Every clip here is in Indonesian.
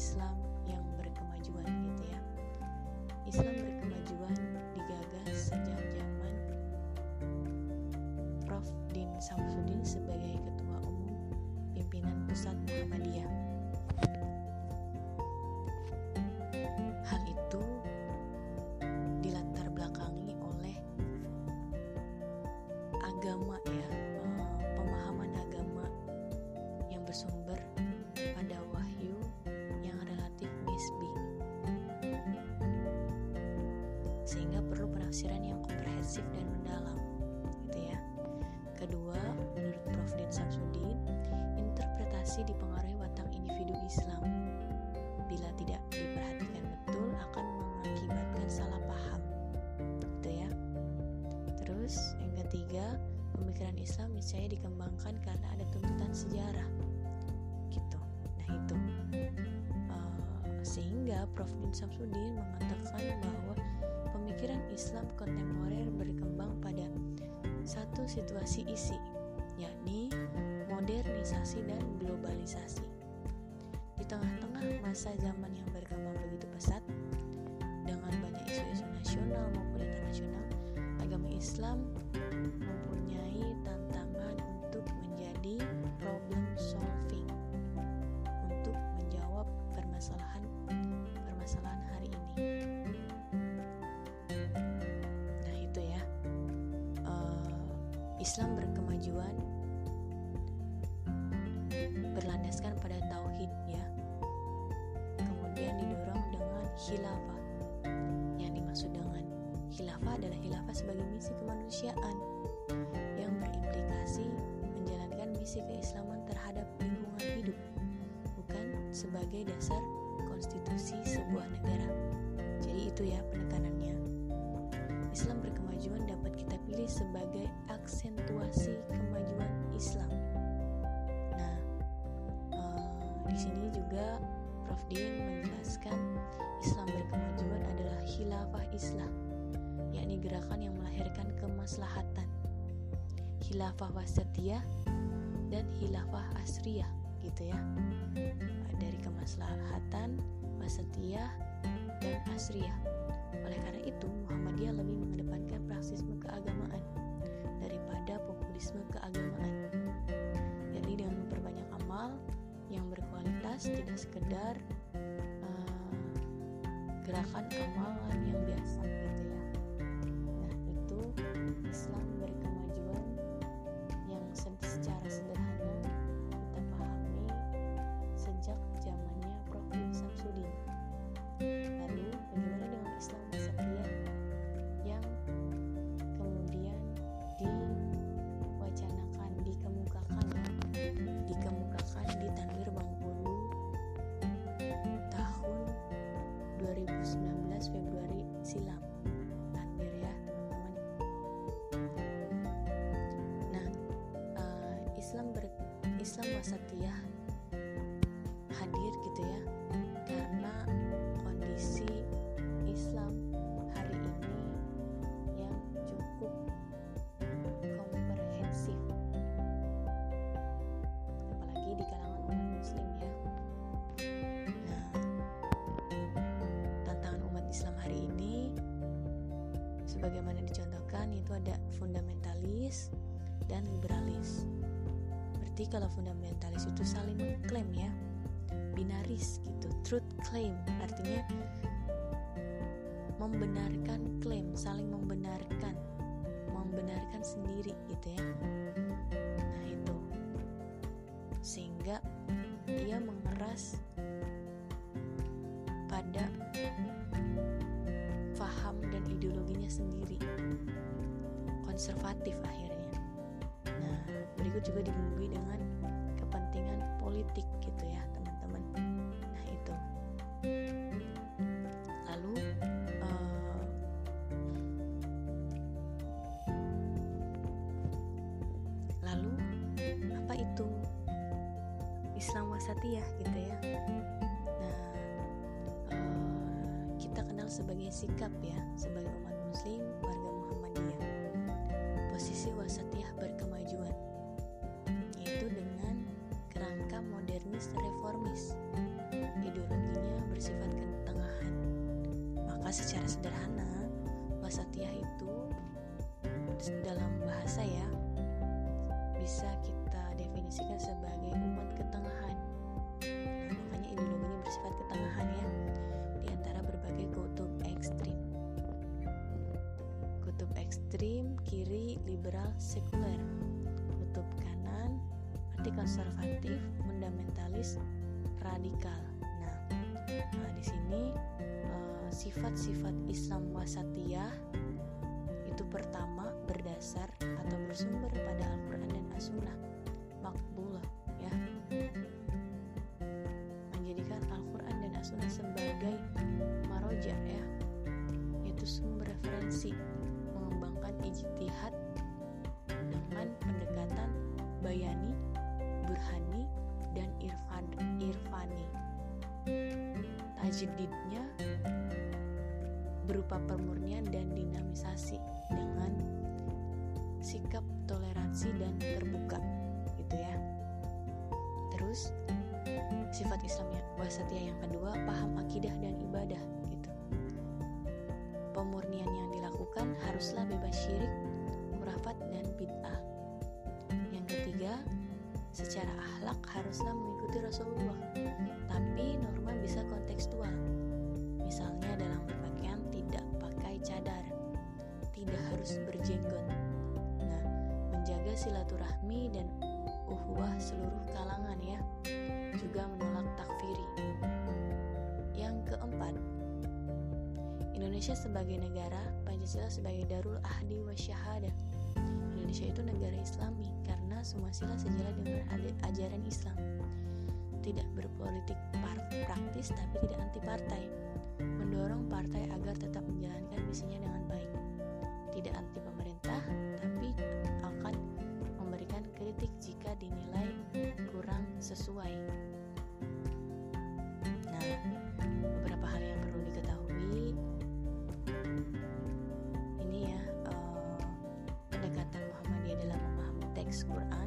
slow. Penafsiran yang komprehensif dan mendalam gitu ya. Kedua, menurut Prof. Din Samsudin, interpretasi dipengaruhi watak individu Islam. Bila tidak diperhatikan betul akan mengakibatkan salah paham. Gitu ya. Terus yang ketiga, pemikiran Islam niscaya dikembangkan karena ada tuntutan sejarah. Gitu. Nah, itu. Uh, sehingga Prof. Din Samsudin mengatakan bahwa situasi isi, yakni modernisasi dan globalisasi. Di tengah-tengah masa zaman yang berkembang begitu pesat, dengan banyak isu-isu nasional maupun internasional, agama Islam mempunyai Islam berkemajuan berlandaskan pada tauhid ya. Kemudian didorong dengan khilafah. Yang dimaksud dengan khilafah adalah khilafah sebagai misi kemanusiaan yang berimplikasi menjalankan misi keislaman terhadap lingkungan hidup, bukan sebagai dasar konstitusi sebuah negara. Jadi itu ya penekanannya. Islam berkemajuan dapat kita pilih sebagai aksentuasi kemajuan Islam. Nah, eh, di sini juga Prof. Din menjelaskan Islam berkemajuan adalah khilafah Islam, yakni gerakan yang melahirkan kemaslahatan. Khilafah wasatiyah dan khilafah asriyah gitu ya. Dari kemaslahatan, wasatiyah, dan asriyah. Oleh karena itu, Muhammadiyah lebih mengedepankan praksisme keagamaan daripada populisme keagamaan. Jadi dengan memperbanyak amal yang berkualitas tidak sekedar uh, gerakan amalan yang biasa gitu ya. Nah, itu Islam berkemajuan Wasatiyah hadir gitu ya karena kondisi Islam hari ini yang cukup komprehensif. Apalagi di kalangan umat muslim ya. Nah tantangan umat Islam hari ini sebagaimana dicontohkan itu ada fundamentalis dan liberalis berarti kalau fundamentalis itu saling mengklaim ya. Binaris gitu truth claim. Artinya membenarkan klaim saling membenarkan. Membenarkan sendiri gitu ya. Nah itu. Sehingga ia mengeras pada faham dan ideologinya sendiri. Konservatif akhirnya juga dibumbui dengan kepentingan politik gitu ya teman-teman. Nah itu. Lalu eh, lalu apa itu Islam wasatiyah gitu ya? Nah eh, kita kenal sebagai sikap ya sebagai umat muslim warga Muhammadiyah. Posisi wasatiyah humanis. Ideologinya bersifat ketengahan. Maka secara sederhana, wasatia itu dalam bahasa ya bisa kita definisikan sebagai umat ketengahan. Nah, makanya ideologinya bersifat ketengahan ya di antara berbagai kutub ekstrim. Kutub ekstrim kiri liberal sekuler, kutub kanan anti konservatif, fundamentalis, radikal. Nah, nah di sini eh, sifat-sifat Islam wasatiyah itu pertama berdasar atau bersumber pada Al-Quran dan As-Sunnah. Makbulah ya. Menjadikan Al-Quran dan As-Sunnah sebagai maroja ya. Yaitu sumber referensi mengembangkan ijtihad dengan pendekatan bayani, tajdidnya berupa pemurnian dan dinamisasi dengan sikap toleransi dan terbuka gitu ya. Terus sifat Islam yang wasatiyah yang kedua paham akidah dan ibadah gitu. Pemurnian yang dilakukan haruslah bebas syirik kurafat dan bid'ah. Yang ketiga secara akhlak haruslah mengikuti Rasulullah. Tapi norma bisa kontekstual. Misalnya dalam berpakaian tidak pakai cadar tidak harus berjenggot. Nah menjaga silaturahmi dan uhuwah seluruh kalangan ya. Juga menolak takfiri. Yang keempat Indonesia sebagai negara Pancasila sebagai darul ahdi wa syahadah Indonesia itu negara islami karena semua sila sejalan dengan ajaran Islam tidak berpolitik praktis tapi tidak anti partai mendorong partai agar tetap menjalankan misinya dengan baik. Tidak anti pemerintah tapi akan memberikan kritik jika dinilai kurang sesuai. Nah beberapa hal yang perlu diketahui. Ini ya uh, pendekatan Muhammadiyah dalam memahami teks Quran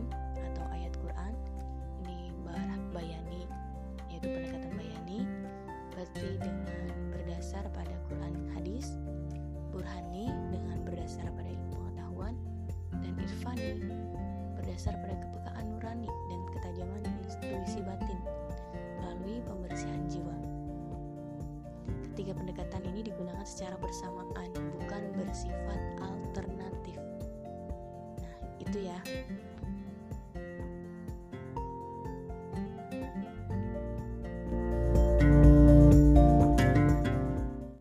dengan berdasar pada Quran hadis burhani dengan berdasar pada ilmu pengetahuan dan irfani berdasar pada kepekaan nurani dan ketajaman intuisi batin melalui pembersihan jiwa. Ketiga pendekatan ini digunakan secara bersamaan bukan bersifat alternatif. Nah itu ya